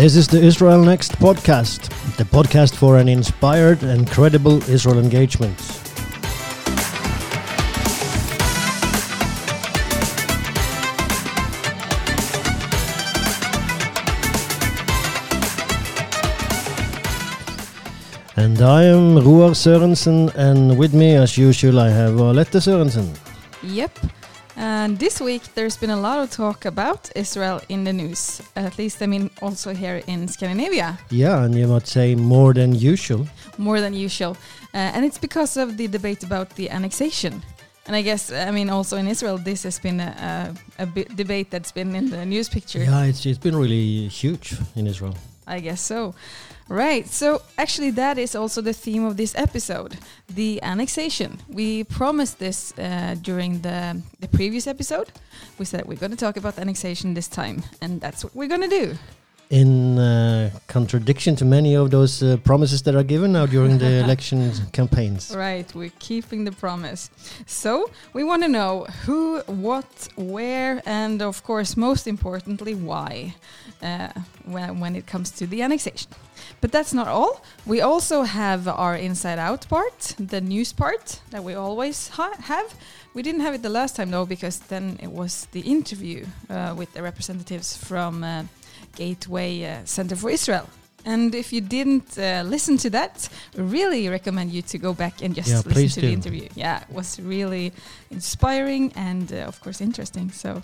This is the Israel Next podcast, the podcast for an inspired and credible Israel engagement. And I am Roar Sørensen, and with me, as usual, I have Alette Sørensen. Yep. And this week there's been a lot of talk about Israel in the news. At least, I mean, also here in Scandinavia. Yeah, and you might say more than usual. More than usual. Uh, and it's because of the debate about the annexation. And I guess, I mean, also in Israel, this has been a, a, a debate that's been in the news picture. Yeah, it's, it's been really huge in Israel. I guess so. Right. So actually, that is also the theme of this episode: the annexation. We promised this uh, during the the previous episode. We said we're going to talk about annexation this time, and that's what we're going to do in uh, contradiction to many of those uh, promises that are given now during the election campaigns. Right, we're keeping the promise. So we want to know who, what, where, and of course, most importantly, why uh, when, when it comes to the annexation. But that's not all. We also have our inside out part, the news part that we always ha have. We didn't have it the last time though, because then it was the interview uh, with the representatives from uh, Gateway uh, Center for Israel. And if you didn't uh, listen to that, really recommend you to go back and just yeah, listen to do. the interview. Yeah, it was really inspiring and, uh, of course, interesting. So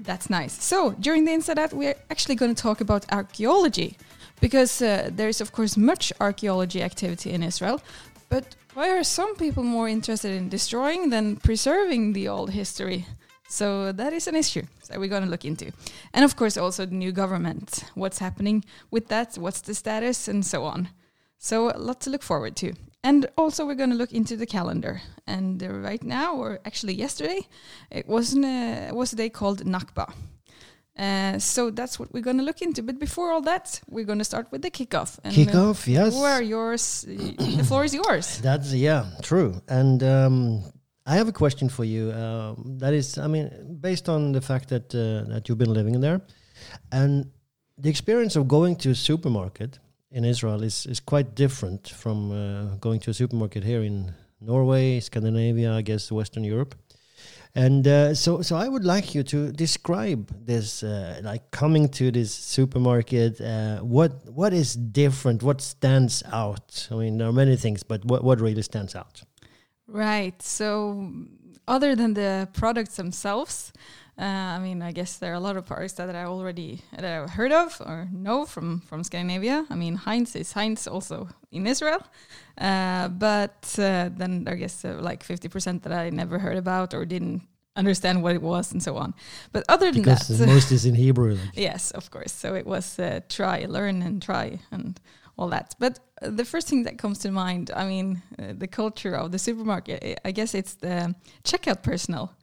that's nice. So during the Inside Out, we're actually going to talk about archaeology because uh, there is, of course, much archaeology activity in Israel. But why are some people more interested in destroying than preserving the old history? So that is an issue that we're going to look into. And of course, also the new government. What's happening with that? What's the status? And so on. So a lot to look forward to. And also, we're going to look into the calendar. And uh, right now, or actually yesterday, it it was a day called Nakba. Uh, so that's what we're going to look into. But before all that, we're going to start with the kickoff. And kickoff, uh, yes. Who are yours? the floor is yours. That's yeah, true. And um, I have a question for you. Um, that is, I mean, based on the fact that uh, that you've been living there, and the experience of going to a supermarket in Israel is is quite different from uh, going to a supermarket here in Norway, Scandinavia, I guess Western Europe. And uh, so, so I would like you to describe this, uh, like coming to this supermarket. Uh, what what is different? What stands out? I mean, there are many things, but what what really stands out? Right. So, other than the products themselves, I mean, I guess there are a lot of products that I already that I've heard of or know from from Scandinavia. I mean, Heinz is Heinz also in Israel, uh, but uh, then I guess uh, like fifty percent that I never heard about or didn't understand what it was and so on. But other than because that, most is in Hebrew. Like. yes, of course. So it was uh, try, learn, and try, and all that. But uh, the first thing that comes to mind, I mean, uh, the culture of the supermarket, I guess it's the checkout personnel.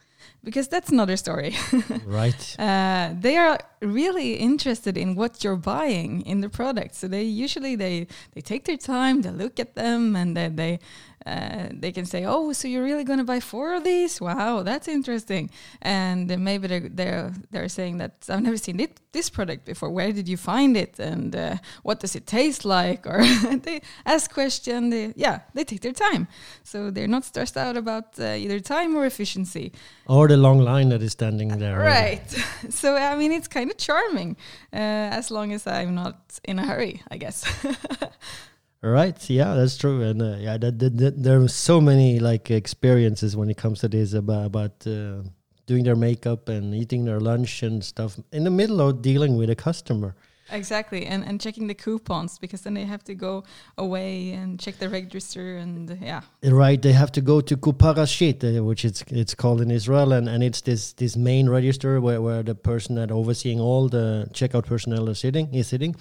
Because that's another story. right. Uh, they are really interested in what you're buying in the product. So they usually they they take their time, they look at them, and then they uh, they can say, "Oh, so you're really going to buy four of these? Wow, that's interesting." And maybe they're they're they're saying that I've never seen it, this product before. Where did you find it? And uh, what does it taste like? Or they ask questions. They, yeah, they take their time, so they're not stressed out about uh, either time or efficiency. Or the long line that is standing there. Right. so I mean, it's kind of charming, uh, as long as I'm not in a hurry, I guess. Right. Yeah, that's true. And uh, yeah, that, that, that, there are so many like experiences when it comes to this about about uh, doing their makeup and eating their lunch and stuff in the middle of dealing with a customer. Exactly, and and checking the coupons because then they have to go away and check the register and yeah. Right, they have to go to Kuparashit, which it's it's called in Israel, and, and it's this this main register where, where the person that overseeing all the checkout personnel is sitting is sitting,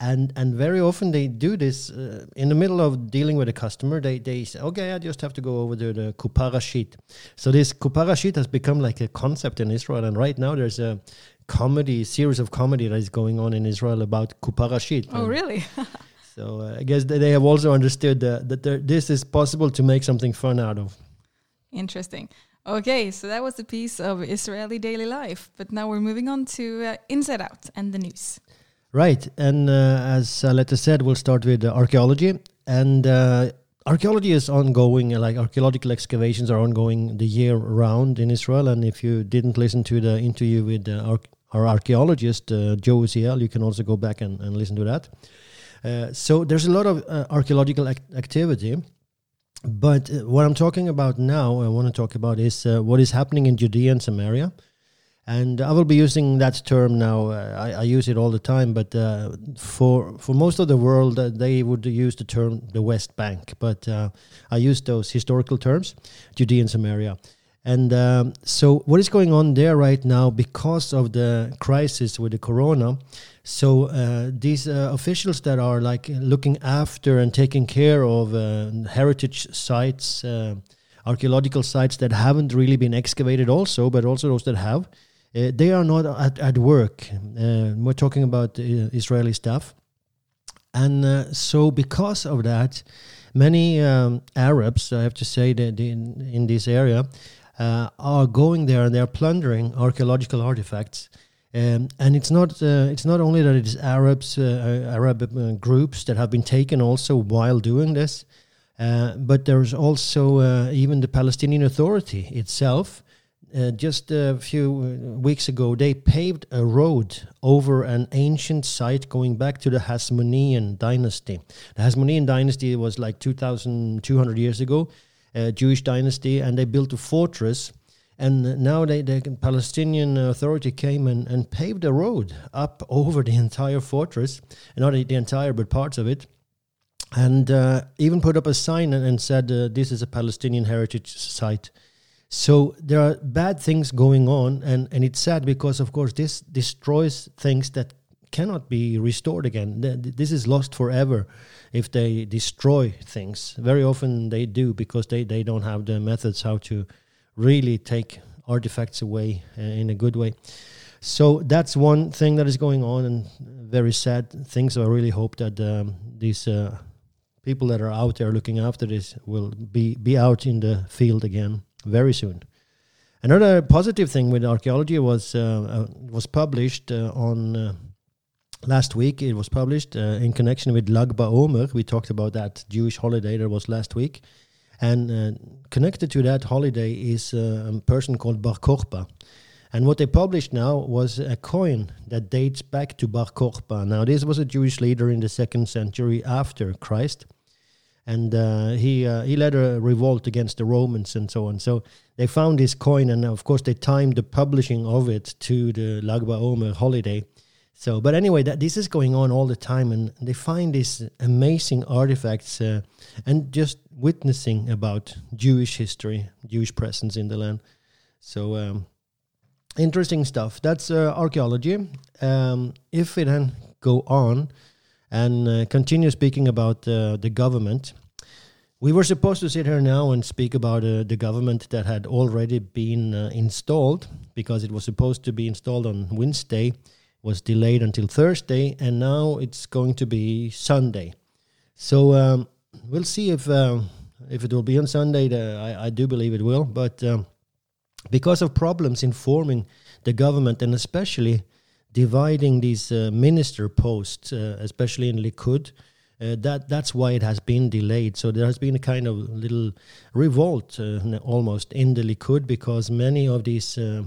and and very often they do this uh, in the middle of dealing with a customer. They they say, okay, I just have to go over to the Kuparashit. So this Kuparashit has become like a concept in Israel, and right now there's a comedy series of comedy that is going on in Israel about Kuparashit. Oh, really? so uh, I guess they have also understood uh, that there, this is possible to make something fun out of. Interesting. Okay, so that was a piece of Israeli daily life, but now we're moving on to uh, Inside Out and the news. Right, and uh, as Aletta said, we'll start with uh, archaeology, and uh, archaeology is ongoing. Like archaeological excavations are ongoing the year round in Israel. And if you didn't listen to the interview with uh, our, archaeologist uh, Joe Uziel, you can also go back and, and listen to that. Uh, so there's a lot of uh, archaeological ac- activity. But uh, what I'm talking about now, I want to talk about is uh, what is happening in Judea and Samaria. And I will be using that term now. Uh, I, I use it all the time, but for for most of the world, they would use the term the West Bank. But I use those historical terms, Judea and Samaria. And um, so, what is going on there right now because of the crisis with the corona? So, uh, these uh, officials that are like looking after and taking care of uh, heritage sites, uh, archaeological sites that haven't really been excavated, also, but also those that have, uh, they are not at, at work. Uh, we're talking about Israeli staff. And so, because of that, many um, Arabs, I have to say, that in, in this area, uh, are going there and they're plundering archaeological artifacts. Um, and it's not uh, it's not only that it is Arabs uh, Arab uh, groups that have been taken also while doing this, uh, but there's also uh, even the Palestinian Authority itself. Uh, just a few weeks ago, they paved a road over an ancient site going back to the Hasmonean dynasty. The Hasmonean dynasty was like 2,200 years ago, uh, Jewish dynasty, and they built a fortress. And now they, the Palestinian Authority came and, and paved a road up over the entire fortress, not the entire, but parts of it and uh, even put up a sign and, and said uh, this is a Palestinian heritage site. So there are bad things going on, and, and it's sad because, of course, this destroys things that cannot be restored again. This is lost forever if they destroy things. Very often they do because they, they don't have the methods how to really take artifacts away uh, in a good way. So that's one thing that is going on, and very sad things. So I really hope that um, these uh, people that are out there looking after this will be be out in the field again very soon. Another positive thing with archaeology was uh, uh, was published uh, on uh, last week. It was published uh, in connection with Lag BaOmer. We talked about that Jewish holiday that was last week, and uh, connected to that holiday is uh, a person called Bar Kokhba. And what they published now was a coin that dates back to Bar Kokhba. Now, this was a Jewish leader in the second century after Christ, and uh, he uh, he led a revolt against the Romans and so on. So they found this coin, and of course they timed the publishing of it to the Lag BaOmer holiday. So, but anyway, that this is going on all the time, and they find these amazing artifacts uh, and just witnessing about Jewish history, Jewish presence in the land. So. Um, interesting stuff. That's uh, archaeology. Um, if we then go on and uh, continue speaking about uh, the government, we were supposed to sit here now and speak about uh, the government that had already been uh, installed because it was supposed to be installed on Wednesday, was delayed until Thursday, and now it's going to be Sunday. So um, we'll see if uh, if it will be on Sunday. The, I, I do believe it will, but. Um, because of problems in forming the government and especially dividing these uh, minister posts, uh, especially in Likud, uh, that that's why it has been delayed. So there has been a kind of little revolt uh, almost in the Likud because many of these uh,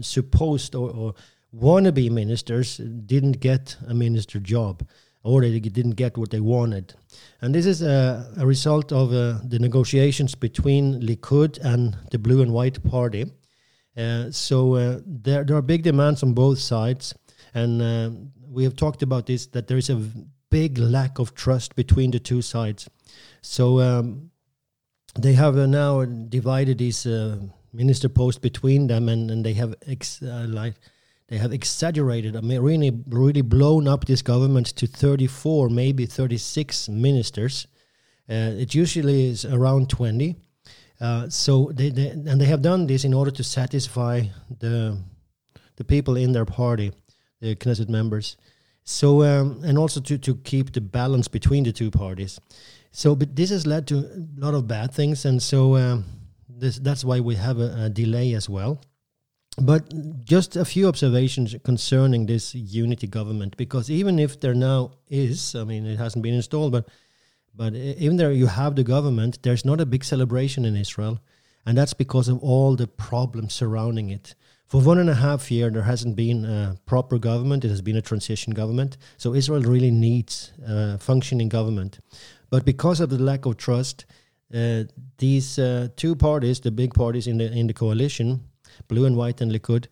supposed or, or wannabe ministers didn't get a minister job or they didn't get what they wanted. And this is a, a result of uh, the negotiations between Likud and the Blue and White Party. Uh, so uh, there, there are big demands on both sides. And uh, we have talked about this that there is a big lack of trust between the two sides. So um, they have uh, now divided these uh, minister posts between them, and, and they have ex- like they have exaggerated. I mean, really, really blown up this government to 34, maybe 36 ministers. Uh, it usually is around 20. Uh, so they, they and they have done this in order to satisfy the the people in their party, the Knesset members. So um, and also to to keep the balance between the two parties. So, but this has led to a lot of bad things, and so um, this that's why we have a, a delay as well. But just a few observations concerning this unity government, because even if there now is, I mean, it hasn't been installed, but but even there you have the government, there's not a big celebration in Israel, and that's because of all the problems surrounding it. For one and a half year, there hasn't been a proper government. It has been a transition government. So Israel really needs a functioning government. But because of the lack of trust, uh, these uh, two parties, the big parties in the in the coalition, Blue and White and Likud,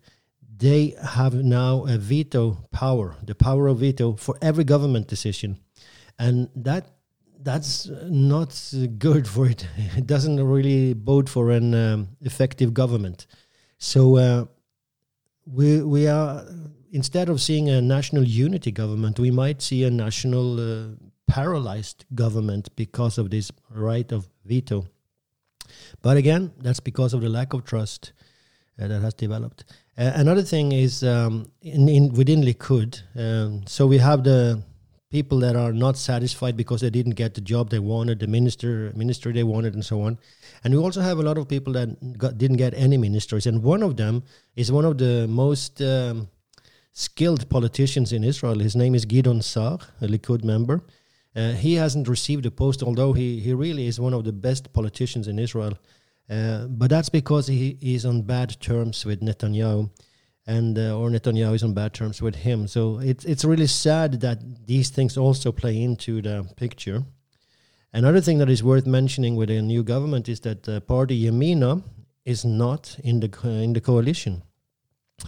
they have now a veto power, the power of veto for every government decision, and that that's not good for it. It doesn't really bode for an um, effective government. So uh, we we are instead of seeing a national unity government, we might see a national uh, paralyzed government because of this right of veto. But again, that's because of the lack of trust that has developed. Uh, another thing is um, in, in within Likud. Um, so we have the people that are not satisfied because they didn't get the job they wanted, the minister ministry they wanted, and so on. And we also have a lot of people that got, didn't get any ministries. And one of them is one of the most um, skilled politicians in Israel. His name is Gideon Sa'ar, a Likud member. Uh, he hasn't received a post, although he, he really is one of the best politicians in Israel. Uh, but that's because he is on bad terms with Netanyahu and uh, or Netanyahu is on bad terms with him. So it's it's really sad that these things also play into the picture. Another thing that is worth mentioning with a new government is that the party Yamina is not in the co- in the coalition,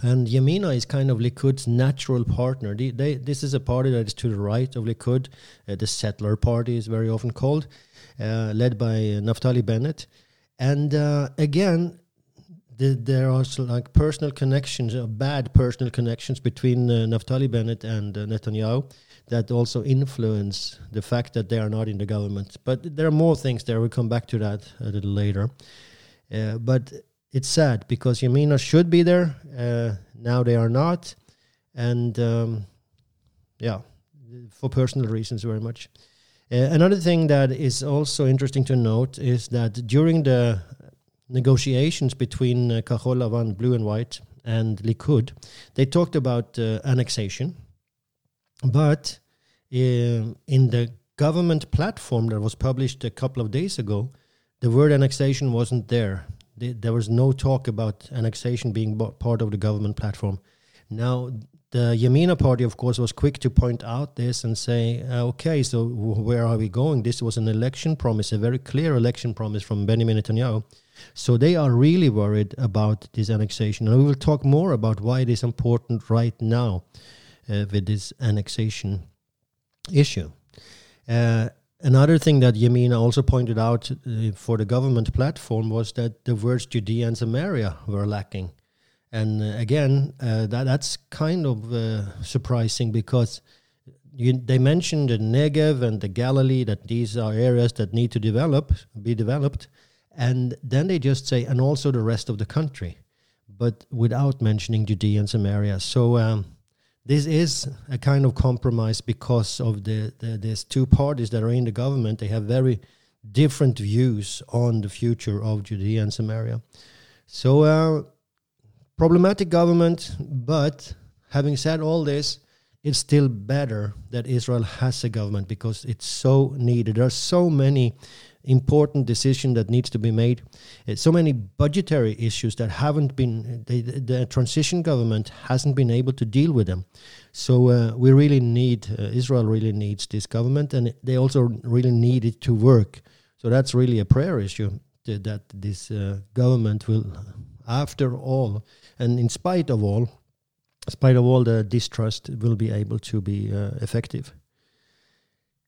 and Yamina is kind of Likud's natural partner. They, they, this is a party that is to the right of Likud, uh, the settler party is very often called, uh, led by Naftali Bennett, and uh, again the, there are like personal connections, uh, bad personal connections between uh, Naftali Bennett and uh, Netanyahu that also influence the fact that they are not in the government. But there are more things there. We'll come back to that a little later. Uh, but it's sad because Yamina should be there. Now they are not. And um, yeah, for personal reasons, very much. Uh, another thing that is also interesting to note is that during the negotiations between uh, Lavan, Blue and White, and Likud, they talked about uh, annexation. But uh, in the government platform that was published a couple of days ago, the word annexation wasn't there. There was no talk about annexation being part of the government platform. Now, the Yamina party, of course, was quick to point out this and say, uh, okay, so where are we going? This was an election promise, a very clear election promise from Benjamin Netanyahu. So they are really worried about this annexation. And we will talk more about why it is important right now uh, with this annexation issue. Uh, another thing that Yamina also pointed out uh, for the government platform was that the words Judea and Samaria were lacking. And uh, again, uh, that, that's kind of uh, surprising because you, they mentioned the Negev and the Galilee, that these are areas that need to develop, be developed and then they just say, and also the rest of the country, but without mentioning Judea and Samaria. So um, this is a kind of compromise because of the, the there's two parties that are in the government. They have very different views on the future of Judea and Samaria. So uh, problematic government, but having said all this, it's still better that Israel has a government because it's so needed. There are so many important decision that needs to be made. Uh, so many budgetary issues that haven't been the, transition government hasn't been able to deal with them. So uh, we really need uh, Israel really needs this government, and they also really need it to work. So that's really a prayer issue that, that this uh, government will, after all, and in spite of all, spite of all the distrust, will be able to be uh, effective.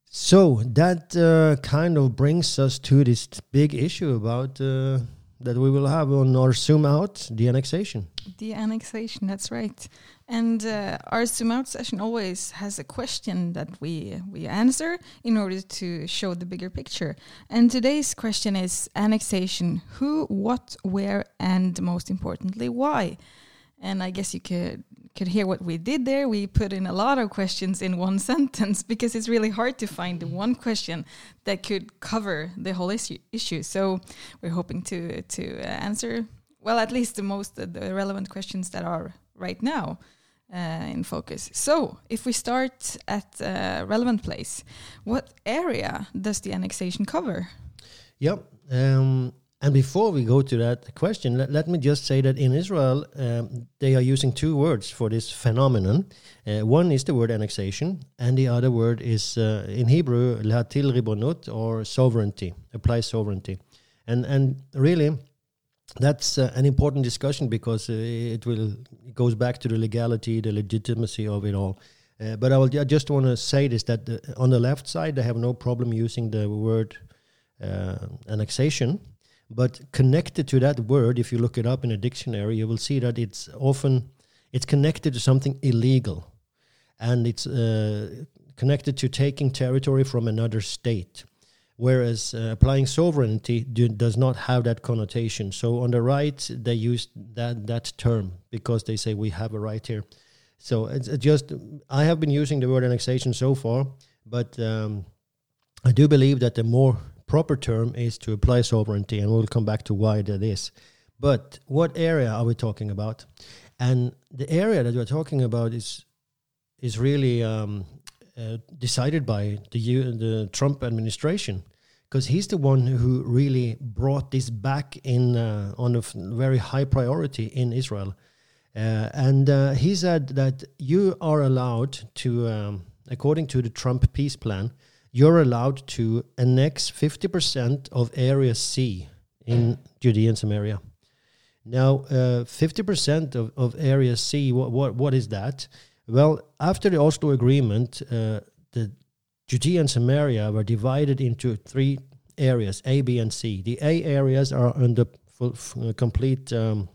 So that uh, kind of brings us to this big issue about uh, that we will have on our Zoom out the annexation. The annexation, that's right. And uh, our Zoom out session always has a question that we we answer in order to show the bigger picture. And today's question is annexation: who, what, where, and most importantly, why. And I guess you could could hear what we did there, we put in a lot of questions in one sentence because it's really hard to find one question that could cover the whole issue. issue. So we're hoping to to uh, answer well, at least the most uh, the relevant questions that are right now uh, in focus. So, if we start at a relevant place, what area does the annexation cover? Yep. Um, and before we go to that question, let, let me just say that in Israel, um, they are using two words for this phenomenon. Uh, one is the word annexation, and the other word is uh, in Hebrew, latil ribonut, or sovereignty, apply sovereignty. And, and really, that's uh, an important discussion because uh, it will it goes back to the legality, the legitimacy of it all. Uh, but I, will, I just want to say this that the, on the left side, they have no problem using the word uh, annexation but connected to that word, if you look it up in a dictionary, you will see that it's often it's connected to something illegal, and it's uh, connected to taking territory from another state. Whereas uh, applying sovereignty do, does not have that connotation. So on the right, they use that that term because they say we have a right here. So it's just I have been using the word annexation so far, but um, I do believe that the more proper term is to apply sovereignty, and we'll come back to why that is. But what area are we talking about? And the area that we're talking about is is really um, uh, decided by the the Trump administration because he's the one who really brought this back in uh, on a very high priority in Israel. Uh, and uh, he said that you are allowed to, um, according to the Trump peace plan, you're allowed to annex 50% of Area C in Judea and Samaria. Now, uh, 50% of, of Area C, what, what, what is that? Well, after the Oslo Agreement, uh, the Judea and Samaria were divided into three areas, A, B, and C. The A areas are under uh, complete um,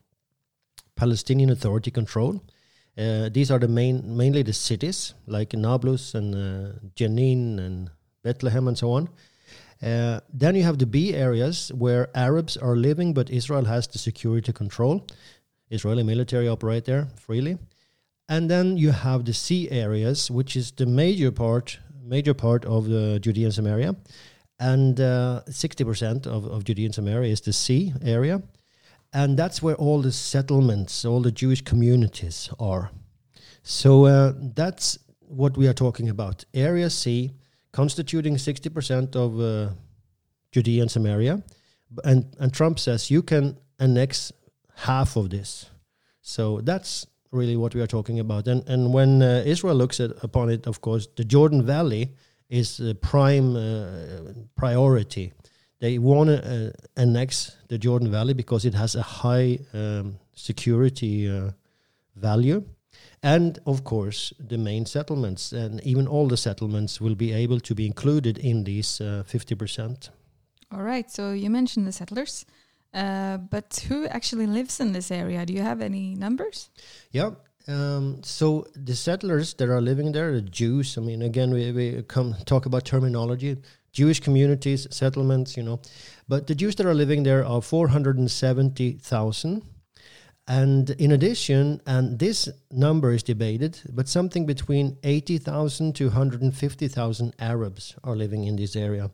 Palestinian Authority control. Uh, these are the main, mainly the cities like Nablus and uh, Jenin and Bethlehem, and so on. Uh, then you have the B areas where Arabs are living, but Israel has the security control. Israeli military operate there freely. And then you have the C areas, which is the major part, major part of the Judea and Samaria. And uh, 60% of, of Judea Samaria is the C area. And that's where all the settlements, all the Jewish communities are. So uh, that's what we are talking about. Area C constituting 60% of uh, Judea and Samaria. And, and Trump says you can annex half of this. So that's really what we are talking about. And, and when uh, Israel looks at, upon it, of course, the Jordan Valley is the prime uh, priority. They want to uh, annex the Jordan Valley because it has a high um, security uh, value and of course the main settlements and even all the settlements will be able to be included in these uh, 50% all right so you mentioned the settlers uh, but who actually lives in this area? Do you have any numbers? Yeah um, so the settlers that are living there the jews. I mean again we, we come talk about terminology jewish communities settlements you know. But the jews that are living there are 470000 and in addition, and this number is debated, but something between 80,000 to 150,000 Arabs are living in this area.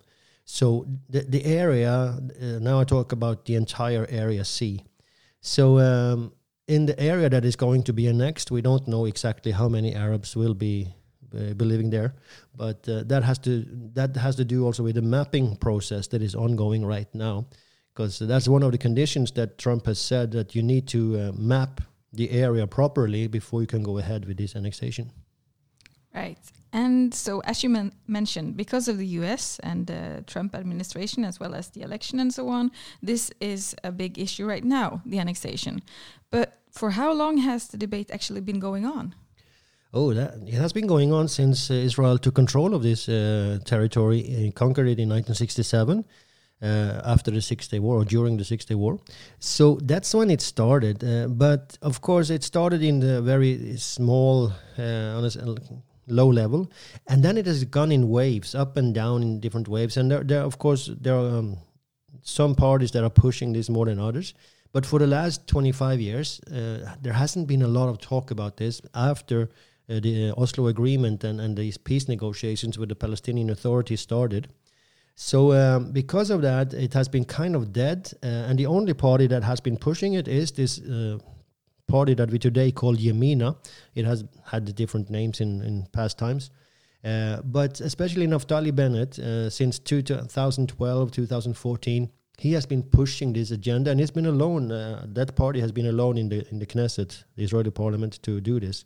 So the, the area, uh, now I talk about the entire area C. So um, in the area that is going to be annexed, we don't know exactly how many Arabs will be uh, living there, but uh, that has to that has to do also with the mapping process that is ongoing right now because that's one of the conditions that Trump has said that you need to uh, map the area properly before you can go ahead with this annexation. Right. And so, as you men mentioned, because of the US and the Trump administration, as well as the election and so on, this is a big issue right now, the annexation. But for how long has the debate actually been going on? Oh, that it has been going on since uh, Israel took control of this uh, territory, uh, conquered it in 1967 uh, after the Six Day War or during the Six Day War. So that's when it started. Uh, but of course, it started in the very small, uh, on low level, and then it has gone in waves, up and down in different waves. And there, there of course, there are um, some parties that are pushing this more than others. But for the last 25 years, uh, there hasn't been a lot of talk about this after. Uh, the Oslo Agreement and, and these peace negotiations with the Palestinian Authority started, So um, because of that, it has been kind of dead, uh, and the only party that has been pushing it is this uh, party that we today call Yamina. It has had different names in, in past times. Uh, but especially Naftali Bennett, uh, since 2012, 2014, he has been pushing this agenda, and he's been alone. Uh, that party has been alone in the in the Knesset, the Israeli parliament, to do this.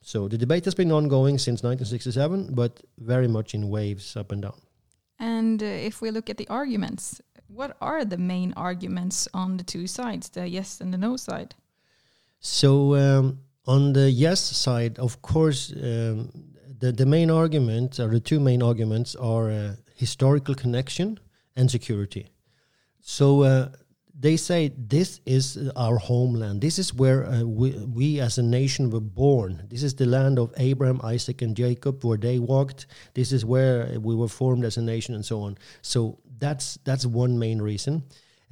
So the debate has been ongoing since 1967, but very much in waves, up and down. And uh, if we look at the arguments, what are the main arguments on the two sides, the yes and the no side? So um, on the yes side, of course, um, the the main argument or the two main arguments are uh, historical connection and security. So uh, they say this is our homeland. This is where uh, we, we as a nation were born. This is the land of Abraham, Isaac, and Jacob, where they walked. This is where we were formed as a nation, and so on. So that's that's one main reason,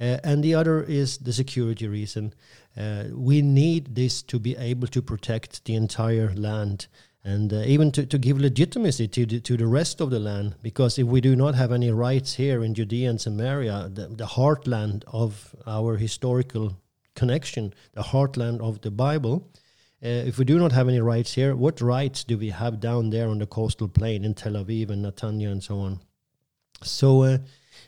uh, and the other is the security reason. Uh, we need this to be able to protect the entire land and uh, even to, to give legitimacy to the, to the rest of the land. Because if we do not have any rights here in Judea and Samaria, the, the heartland of our historical connection, the heartland of the Bible, uh, if we do not have any rights here, what rights do we have down there on the coastal plain in Tel Aviv and Netanya and so on? So uh,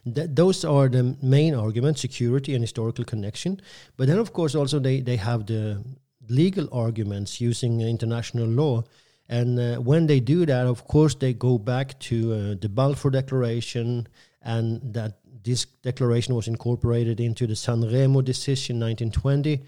th- those are the main arguments: security and historical connection. But then, of course, also they they have the legal arguments using international law and uh, when they do that, of course, they go back to uh, the Balfour Declaration, and that this declaration was incorporated into the San Remo decision 1920,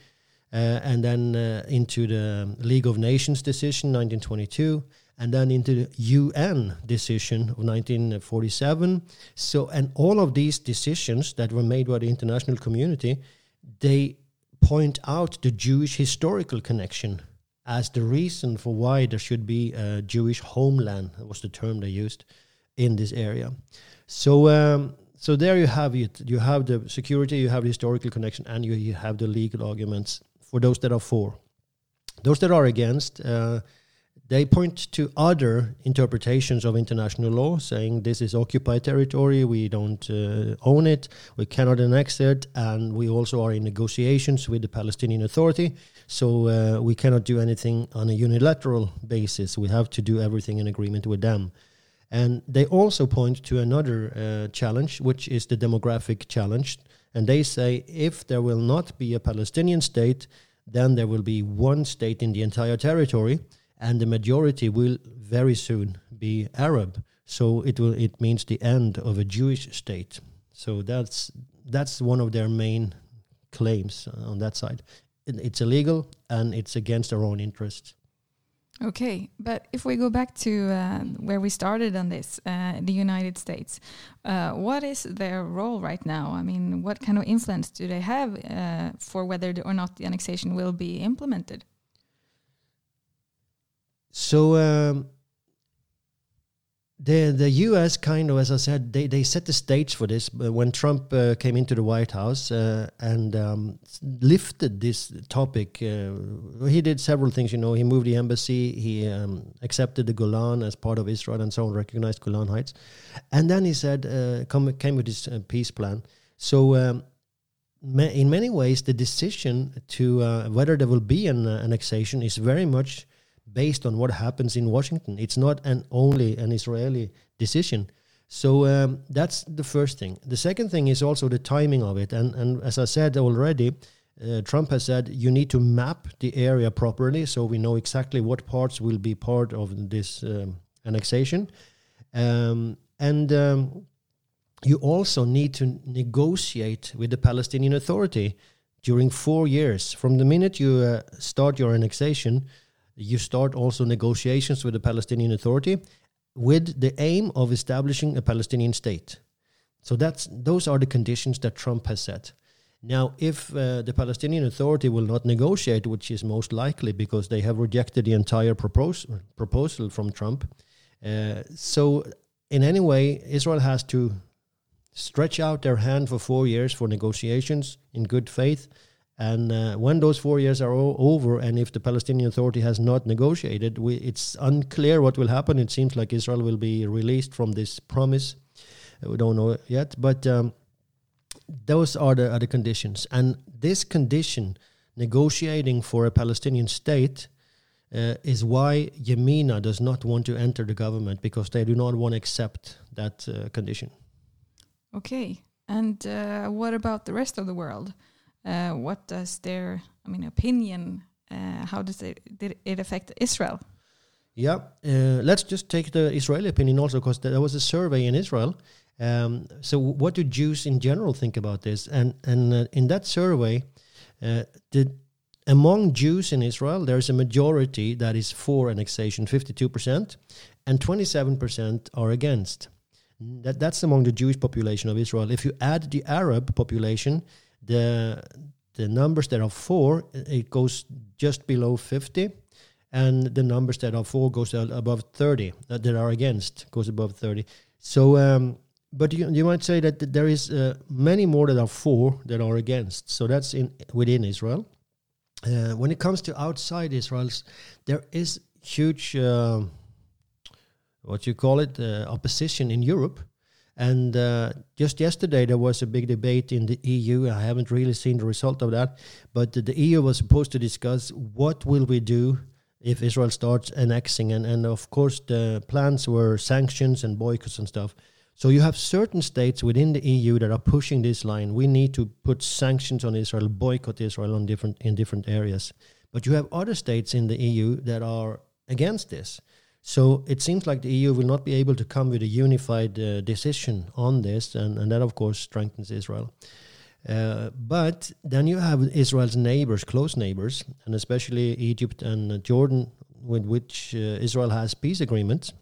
uh, and then uh, into the League of Nations decision 1922, and then into the UN decision of 1947. So, and all of these decisions that were made by the international community, they point out the Jewish historical connection as the reason for why there should be a Jewish homeland. Was the term they used in this area. So, um, so there you have it. You have the security, you have the historical connection, and you, you have the legal arguments for those that are for. Those that are against, uh, they point to other interpretations of international law, saying this is occupied territory, we don't uh, own it, we cannot annex it, and we also are in negotiations with the Palestinian Authority, so uh, we cannot do anything on a unilateral basis. We have to do everything in agreement with them. And they also point to another uh, challenge, which is the demographic challenge. And they say if there will not be a Palestinian state, then there will be one state in the entire territory and the majority will very soon be Arab. So it will it means the end of a Jewish state. So that's that's one of their main claims on that side. It's illegal and it's against our own interests. Okay, but if we go back to uh, where we started on this, uh, the United States, uh, what is their role right now? I mean, what kind of influence do they have uh, for whether or not the annexation will be implemented? So um, the the U.S. kind of, as I said, they, they set the stage for this when Trump uh, came into the White House uh, and um, lifted this topic. Uh, he did several things. You know, he moved the embassy, he um, accepted the Golan as part of Israel, and so on, recognized Golan Heights, and then he said, uh, come, came with this uh, peace plan. So. Um, in many ways, the decision to uh, whether there will be an annexation is very much based on what happens in Washington. It's not an only an Israeli decision. So um, that's the first thing. The second thing is also the timing of it. And, and as I said already, uh, Trump has said you need to map the area properly so we know exactly what parts will be part of this um, annexation. Um, and um, you also need to negotiate with the Palestinian Authority during four years. From the minute you uh, start your annexation, you start also negotiations with the Palestinian Authority with the aim of establishing a Palestinian state. So that's those are the conditions that Trump has set. Now, if uh, the Palestinian Authority will not negotiate, which is most likely because they have rejected the entire propos- proposal from Trump, uh, so in any way, Israel has to stretch out their hand for four years for negotiations in good faith and uh, when those four years are over, and if the Palestinian Authority has not negotiated, we, it's unclear what will happen. It seems like Israel will be released from this promise. We don't know yet, but um, those are the, are the conditions. And this condition, negotiating for a Palestinian state, uh, is why Yamina does not want to enter the government because they do not want to accept that uh, condition. Okay. And uh, what about the rest of the world? Uh, what does their, I mean, opinion? Uh, how does it did it affect Israel? Yeah, uh, let's just take the Israeli opinion also, because there was a survey in Israel. Um, so, what do Jews in general think about this? And and in that survey, did among Jews in Israel, there's a majority that is for annexation, 52%, and 27% are against. That, that's among the Jewish population of Israel. If you add the Arab population, the the numbers that are for it goes just below 50 and the numbers that are for goes above 30 uh, that are against goes above 30 so um, but you, you might say that there is uh, many more that are for that are against. So that's in within israel. Uh, when it comes to outside Israel, there is huge, uh, what you call it, uh, opposition in Europe. And uh, just yesterday, there was a big debate in the EU. I haven't really seen the result of that, but the, EU was supposed to discuss what will we do if Israel starts annexing, and, and of course the plans were sanctions and boycotts and stuff. So you have certain states within the EU that are pushing this line. We need to put sanctions on Israel, boycott Israel on different in different areas. But you have other states in the EU that are against this. So it seems like the EU will not be able to come with a unified uh, decision on this, and, and that of course strengthens Israel. Uh, but then you have Israel's neighbors, close neighbors, and especially Egypt and Jordan, with which uh, Israel has peace agreements.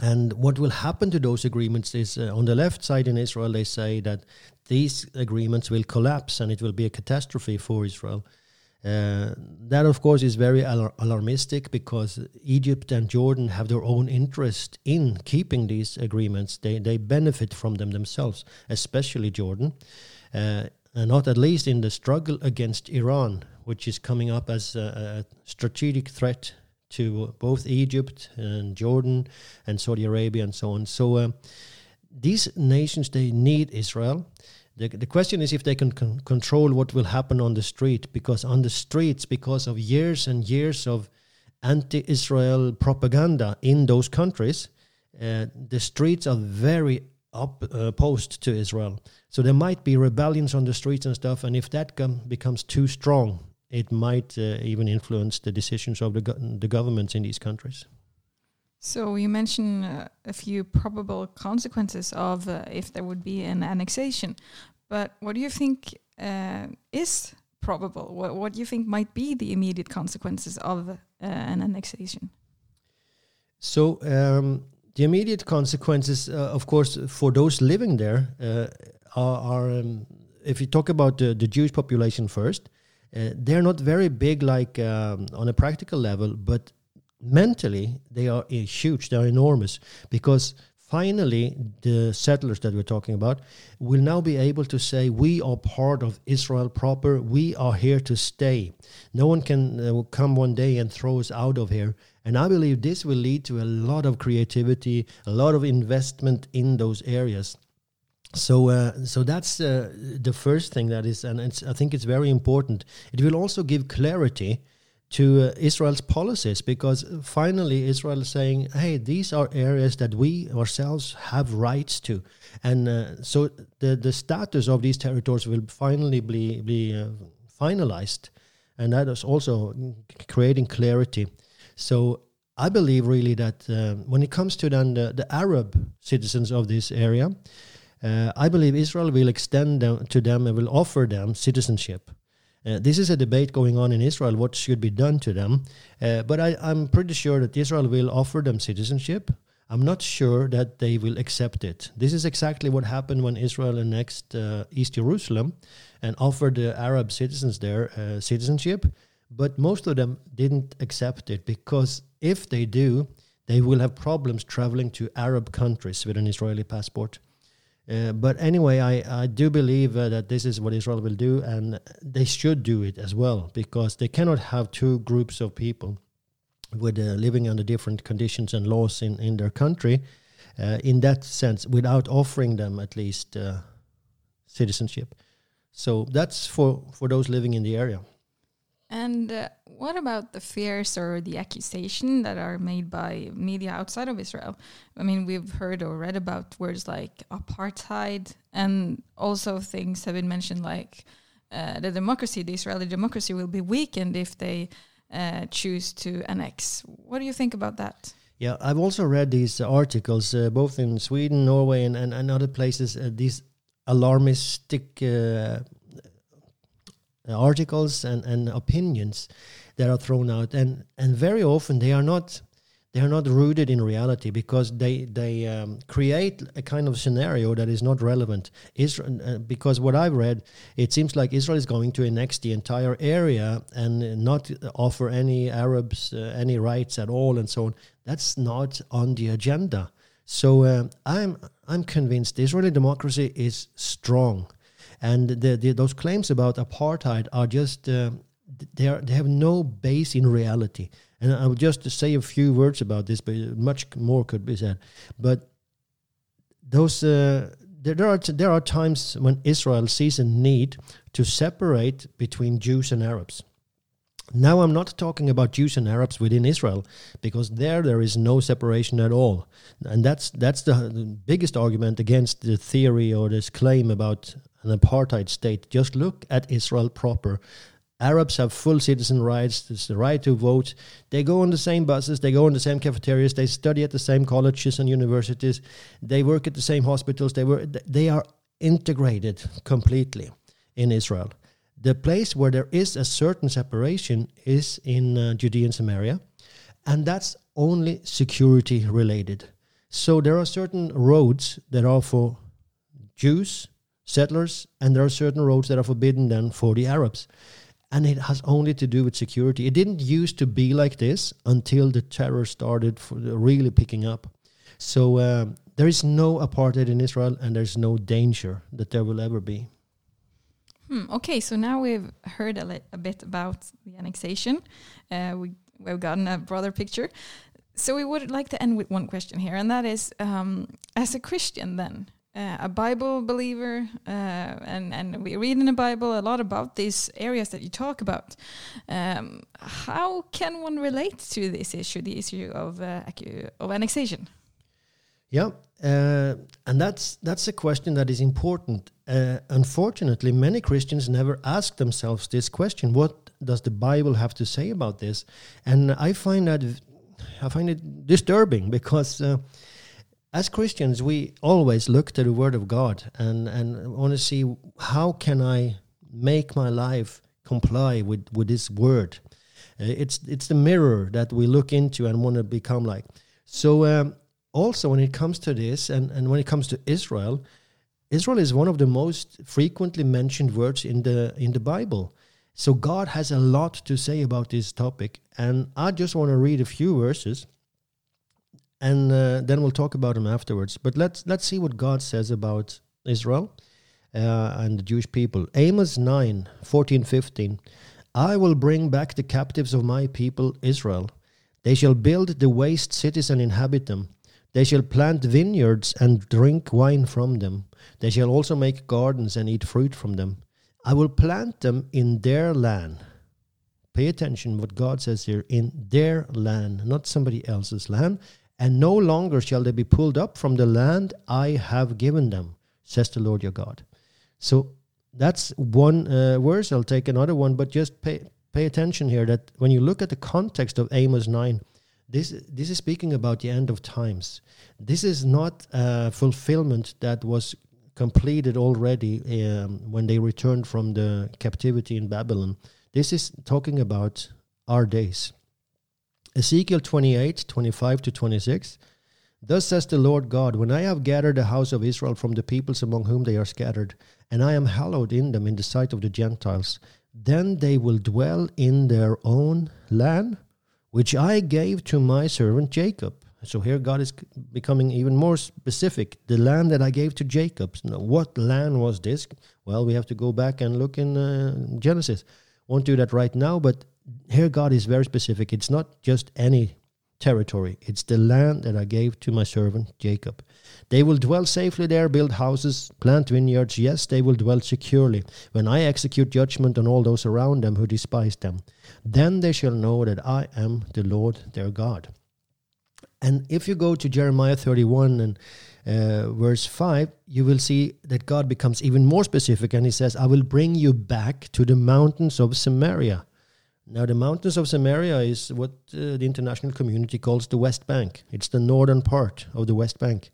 And what will happen to those agreements is uh, on the left side in Israel, they say that these agreements will collapse and it will be a catastrophe for Israel. Uh, that, of course, is very alar- alarmistic because Egypt and Jordan have their own interest in keeping these agreements. They, they benefit from them themselves, especially Jordan, uh, and not at least in the struggle against Iran, which is coming up as a, a strategic threat to both Egypt and Jordan and Saudi Arabia and so on. So uh, these nations they need Israel. The, the question is if they can con- control what will happen on the street, because on the streets, because of years and years of anti-Israel propaganda in those countries, uh, the streets are very uh, opposed to Israel. So there might be rebellions on the streets and stuff, and if that com- becomes too strong, it might uh, even influence the decisions of the, go the governments in these countries. So you mentioned uh, a few probable consequences of uh, if there would be an annexation, but what do you think uh, is probable? What, what do you think might be the immediate consequences of uh, an annexation? So um, the immediate consequences, uh, of course, for those living there are, are um, if you talk about the, the Jewish population first, uh, they're not very big, like um, on a practical level, but mentally they are uh, huge. They are enormous because finally the settlers that we're talking about will now be able to say we are part of israel proper. We are here to stay. No one can uh, come one day and throw us out of here. And i believe this will lead to a lot of creativity a lot of investment in those areas. So uh, so that's uh, the first thing that is and I think it's very important. It will also give clarity to uh, Israel's policies because finally Israel is saying hey these are areas that we ourselves have rights to. And uh, so the the status of these territories will finally be be uh, finalized. And that is also creating clarity. So I believe really that uh, when it comes to then the, the Arab citizens of this area uh, I believe Israel will extend them to them and will offer them citizenship. Uh, this is a debate going on in Israel what should be done to them. Uh, but I, am pretty sure that Israel will offer them citizenship. I'm not sure that they will accept it. This is exactly what happened when Israel annexed uh, East Jerusalem and offered the Arab citizens there uh, citizenship. But most of them didn't accept it because if they do, they will have problems traveling to Arab countries with an Israeli passport. Uh, but anyway, I, I do believe uh, that this is what Israel will do, and they should do it as well because they cannot have two groups of people with uh, living under different conditions and laws in, in their country. uh, in that sense without offering them at least uh, citizenship. So that's for, for those living in the area. And uh, what about the fears or the accusation that are made by media outside of Israel? I mean, we've heard or read about words like apartheid, and also things have been mentioned like uh, the democracy, the Israeli democracy, will be weakened if they uh, choose to annex. What do you think about that? Yeah, I've also read these articles, uh, both in Sweden, Norway, and, and, and other places, uh, these alarmistic uh, articles and, and opinions that are thrown out and and very often they are not they are not rooted in reality because they they um, create a kind of scenario that is not relevant. Israel, uh, because what I've read, it seems like Israel is going to annex the entire area and not offer any Arabs uh, any rights at all, and so on. That's not on the agenda. So uh, I'm I'm convinced Israeli democracy is strong, and the, the, those claims about apartheid are just uh, they are they have no base in reality. And I will just say a few words about this, but much more could be said. But those uh, there, there are there are times when Israel sees a need to separate between Jews and Arabs. Now I'm not talking about Jews and Arabs within Israel because there there is no separation at all, and that's that's the biggest argument against the theory or this claim about an apartheid state. Just look at Israel proper Arabs have full citizen rights. There's the right to vote. They go on the same buses. They go on the same cafeterias. They study at the same colleges and universities. They work at the same hospitals. They were. They are integrated completely in Israel. The place where there is a certain separation is in uh, Judea and Samaria, and that's only security related. So there are certain roads that are for Jews, settlers, and there are certain roads that are forbidden then for the Arabs and it has only to do with security. It didn't used to be like this until the terror started really picking up. So uh, there is no apartheid in Israel, and there's no danger that there will ever be. Hmm, okay, so now we've heard a, a bit about the annexation. Uh, we, we've gotten a broader picture. So we would like to end with one question here, and that is, um, as a Christian, then, uh, a Bible believer, uh, and and we read in the Bible a lot about these areas that you talk about. Um, how can one relate to this issue, the issue of uh, of annexation? Yeah, uh, and that's that's a question that is important. Uh, unfortunately, many Christians never ask themselves this question: What does the Bible have to say about this? And I find that I find it disturbing because uh, as Christians, we always look to the Word of God and, and want to see how can I make my life comply with, with this Word. Uh, it's it's the mirror that we look into and want to become like. So um, also when it comes to this and, and when it comes to Israel, Israel is one of the most frequently mentioned words in the in the Bible. So God has a lot to say about this topic, and I just want to read a few verses and uh, then we'll talk about them afterwards. But let's let's see what God says about Israel uh, and the Jewish people. Amos 9, 14, 15. I will bring back the captives of my people Israel. They shall build the waste cities and inhabit them. They shall plant vineyards and drink wine from them. They shall also make gardens and eat fruit from them. I will plant them in their land. Pay attention what God says here in their land, not somebody else's land and no longer shall they be pulled up from the land I have given them, says the Lord your God. So that's one uh, verse. I'll take another one, but just pay pay attention here that when you look at the context of Amos nine, this this is speaking about the end of times. This is not a fulfillment that was completed already um, when they returned from the captivity in Babylon. This is talking about our days. Ezekiel 28 25 to 26. Thus says the Lord God, When I have gathered the house of Israel from the peoples among whom they are scattered, and I am hallowed in them in the sight of the Gentiles, then they will dwell in their own land, which I gave to my servant Jacob. So here God is becoming even more specific. The land that I gave to Jacob. Now, what land was this? Well, we have to go back and look in uh, Genesis. Won't do that right now, but here God is very specific. It's not just any territory. It's the land that I gave to my servant Jacob. They will dwell safely there, build houses, plant vineyards. Yes, they will dwell securely when I execute judgment on all those around them who despise them. Then they shall know that I am the Lord their God. And if you go to Jeremiah 31 and uh, verse 5, you will see that God becomes even more specific and he says, I will bring you back to the mountains of Samaria now, the mountains of Samaria is what uh, the international community calls the West Bank. It's the northern part of the West Bank.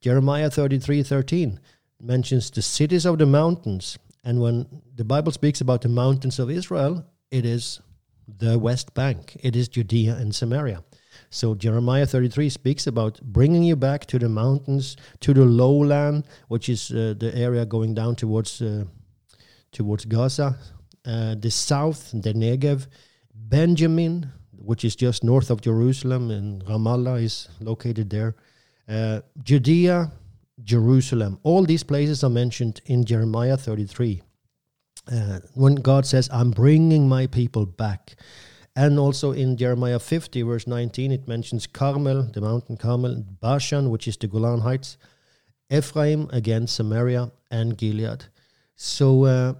Jeremiah 33 13 mentions the cities of the mountains. And when the Bible speaks about the mountains of Israel, it is the West Bank, it is Judea and Samaria. So Jeremiah 33 speaks about bringing you back to the mountains, to the lowland, which is uh, the area going down towards uh, towards Gaza, the south, the Negev, Benjamin, which is just north of Jerusalem, and Ramallah is located there. Uh, Judea, Jerusalem. All these places are mentioned in Jeremiah 33. Uh, when God says, I'm bringing my people back. And also in Jeremiah 50, verse 19, it mentions Carmel, the mountain Carmel, Bashan, which is the Golan Heights, Ephraim, again, Samaria, and Gilead. So uh,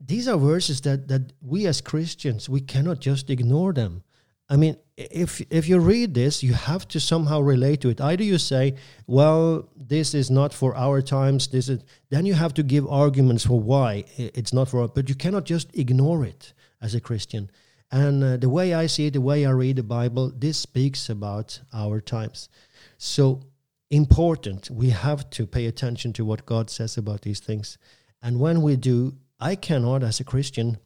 these are verses that that we as Christians we cannot just ignore them. I mean, if if you read this, you have to somehow relate to it. Either you say, "Well, this is not for our times." This is then you have to give arguments for why it's not for. But you cannot just ignore it as a Christian. And uh, the way I see it, the way I read the Bible, this speaks about our times. So important. We have to pay attention to what God says about these things. And when we do, I cannot, as a Christian,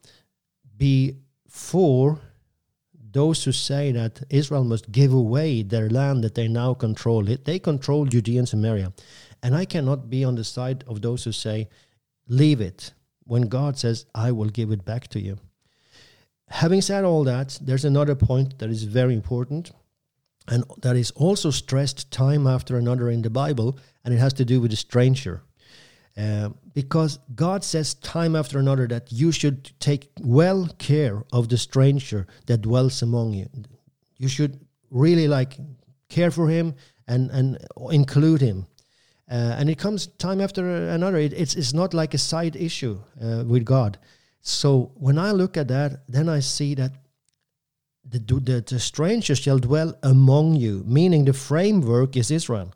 be for those who say that Israel must give away their land that they now control. It they control Judea and Samaria, and I cannot be on the side of those who say, "Leave it." When God says, "I will give it back to you." Having said all that, there's another point that is very important, and that is also stressed time after another in the Bible, and it has to do with the stranger. Uh, because God says time after another that you should take well care of the stranger that dwells among you. You should really like care for him and and include him. Uh, and it comes time after another. It, it's it's not like a side issue uh, with God. So when I look at that, then I see that the, the the stranger shall dwell among you, meaning the framework is Israel.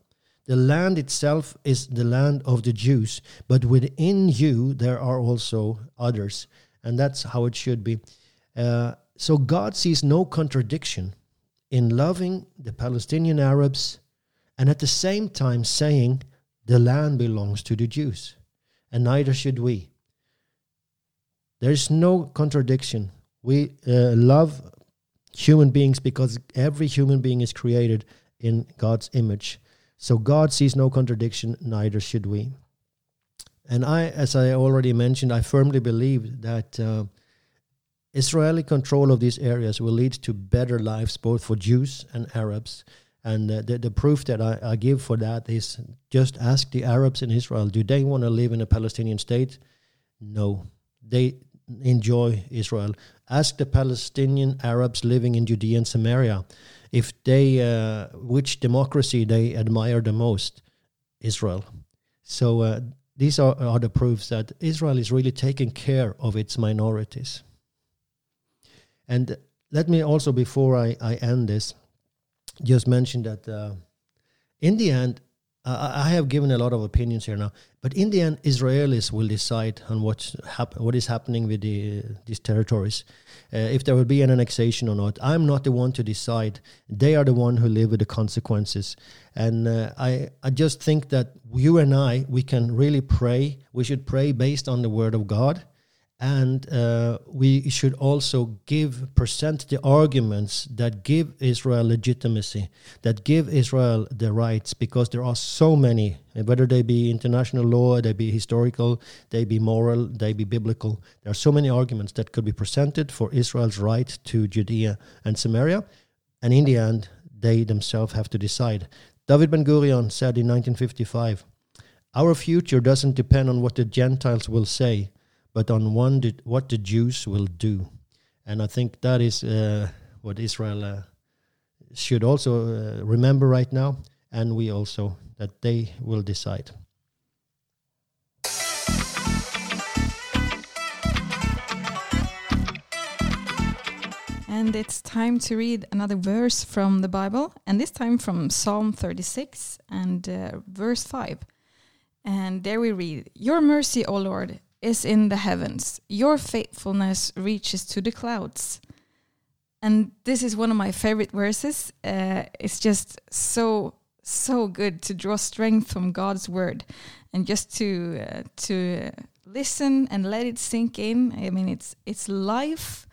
The land itself is the land of the Jews, but within you there are also others. And that's how it should be. Uh, so God sees no contradiction in loving the Palestinian Arabs and at the same time saying the land belongs to the Jews, and neither should we. There's no contradiction. We uh, love human beings because every human being is created in God's image. So God sees no contradiction, neither should we. And I, as I already mentioned, I firmly believe that uh, Israeli control of these areas will lead to better lives both for Jews and Arabs. And uh, the, the proof that I, I give for that is just ask the Arabs in Israel do they want to live in a Palestinian state? No. They enjoy Israel. Ask the Palestinian Arabs living in Judea and Samaria if they uh, which democracy they admire the most? Israel. So uh, these are, are the proofs that israel is really taking care of its minorities. And let me also before i, I end this just mention that uh, in the end I have given a lot of opinions here now, but in the end, Israelis will decide on what hap- what is happening with the, uh, these territories, uh, if there will be an annexation or not. I'm not the one to decide. They are the one who live with the consequences, and uh, I I just think that you and I we can really pray. We should pray based on the word of God and uh, we should also give present the arguments that give Israel legitimacy, that give Israel the rights, because there are so many, whether they be international law, they be historical, they be moral, they be biblical. There are so many arguments that could be presented for Israel's right to Judea and Samaria, and in the end, they themselves have to decide. David Ben Gurion said in 1955, "Our future doesn't depend on what the Gentiles will say." But on one what the Jews will do. And I think that is uh, what Israel uh, should also uh, remember right now, and we also that they will decide. And it's time to read another verse from the Bible, and this time from Psalm 36 and uh, verse 5. And there we read Your mercy, O Lord, is in the heavens, your faithfulness reaches to the clouds. And this is one of my favorite verses. Uh, it's just so so good to draw strength from God's word, and just to uh, to listen and let it sink in. I mean, it's it's life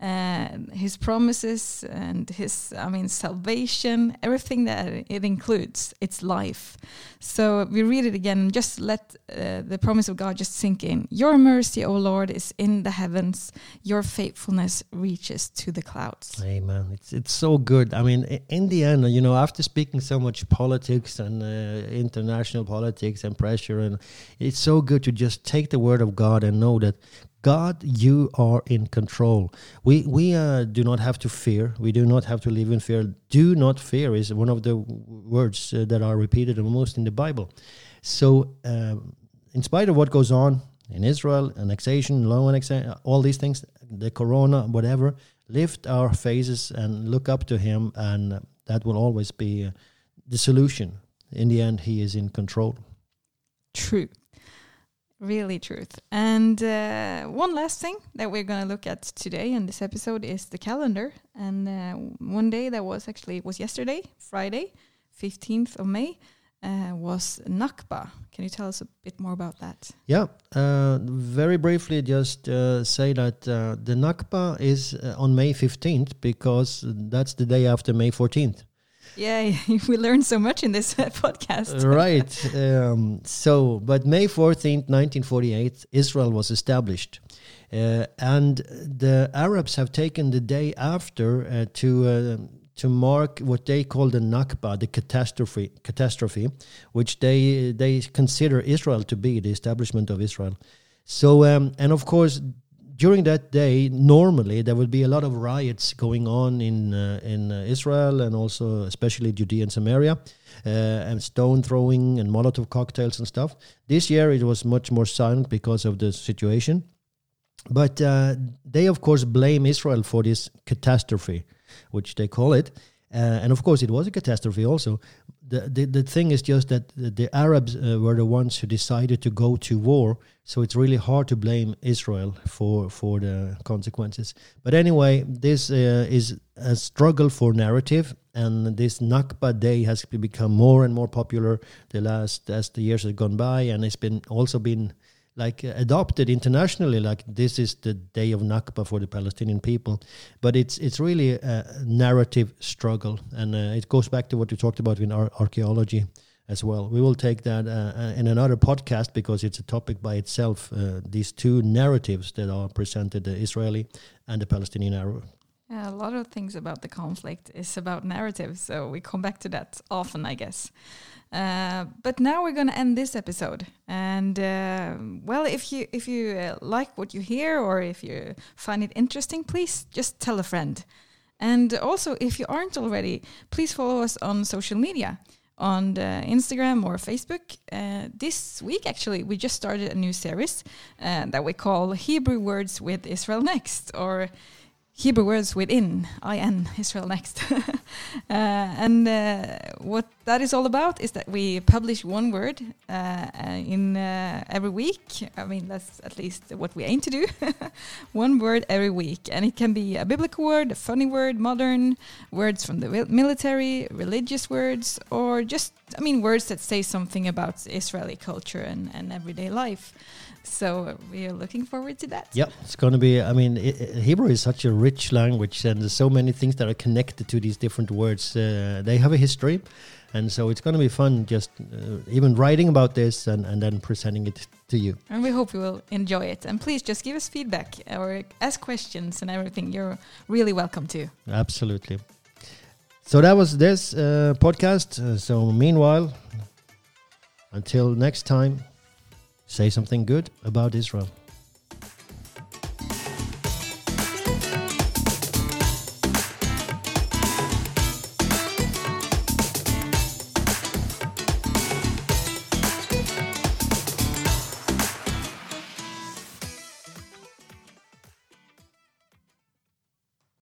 uh, his promises and his i mean salvation everything that it includes it's life. So we read it again just let uh, the promise of god just sink in. Your mercy o lord is in the heavens. Your faithfulness reaches to the clouds. Amen. It's it's so good. I mean in the end you know after speaking so much politics and uh, international politics and pressure and it's so good to just take the word of god and know that God, you are in control. We we uh, do not have to fear. We do not have to live in fear. Do not fear is one of the words uh, that are repeated most in the Bible. So, um, in spite of what goes on in Israel, annexation, low annexation, all these things, the corona, whatever, lift our faces and look up to Him, and that will always be uh, the solution. In the end, He is in control. True. Really truth. And uh, one last thing that we're going to look at today in this episode is the calendar. And uh, one day that was actually was yesterday, Friday, 15th of May, uh, was Nakba. Can you tell us a bit more about that? Yeah, uh, very briefly, just uh, say that uh, the Nakba is on May 15th because that's the day after May 14th. Yeah, we learned so much in this podcast. right. Um, so, but May 14th, 1948, Israel was established. Uh, and the Arabs have taken the day after uh, to uh, to mark what they call the Nakba, the catastrophe, catastrophe, which they they consider Israel to be the establishment of Israel. So, um, and of course, during that day, normally there would be a lot of riots going on in uh, in uh, Israel and also especially Judea and Samaria, uh, and stone throwing and Molotov cocktails and stuff. This year it was much more silent because of the situation, but uh, they of course blame Israel for this catastrophe, which they call it. Uh, and of course, it was a catastrophe also the, the, the thing is just that the, Arabs uh, were the ones who decided to go to war, so it's really hard to blame Israel for for the consequences. But anyway, this uh, is a struggle for narrative, and this Nakba Day has become more and more popular the last as the years have gone by, and it's been also been like uh, adopted internationally like this is the day of nakba for the palestinian people. But it's it's really a narrative struggle and uh, it goes back to what you talked about in our archaeology as well. We will take that uh, uh, in another podcast because it's a topic by itself uh, these two narratives that are presented the israeli and the palestinian arab. Yeah, a lot of things about the conflict is about narrative, so we come back to that often, I guess. Uh, but now we're going to end this episode, and uh, well, if you if you uh, like what you hear or if you find it interesting, please just tell a friend. And also, if you aren't already, please follow us on social media on Instagram or Facebook. Uh, this week, actually, we just started a new series uh, that we call Hebrew Words with Israel Next, or Hebrew words within IN Israel Next. uh, and uh, what that is all about is that we publish one word uh, in uh, every week. I mean, that's at least what we aim to do. one word every week. And it can be a biblical word, a funny word, modern, words from the military, religious words, or just, I mean, words that say something about Israeli culture and, and everyday life. So we are looking forward to that. Yeah, it's going to be. I mean, it, it, Hebrew is such a rich language, and there's so many things that are connected to these different words. Uh, they have a history, and so it's going to be fun just uh, even writing about this and, and then presenting it to you. And we hope you will enjoy it. And please just give us feedback or ask questions and everything. You're really welcome to. Absolutely. So that was this uh, podcast. Uh, so meanwhile, until next time say something good about Israel.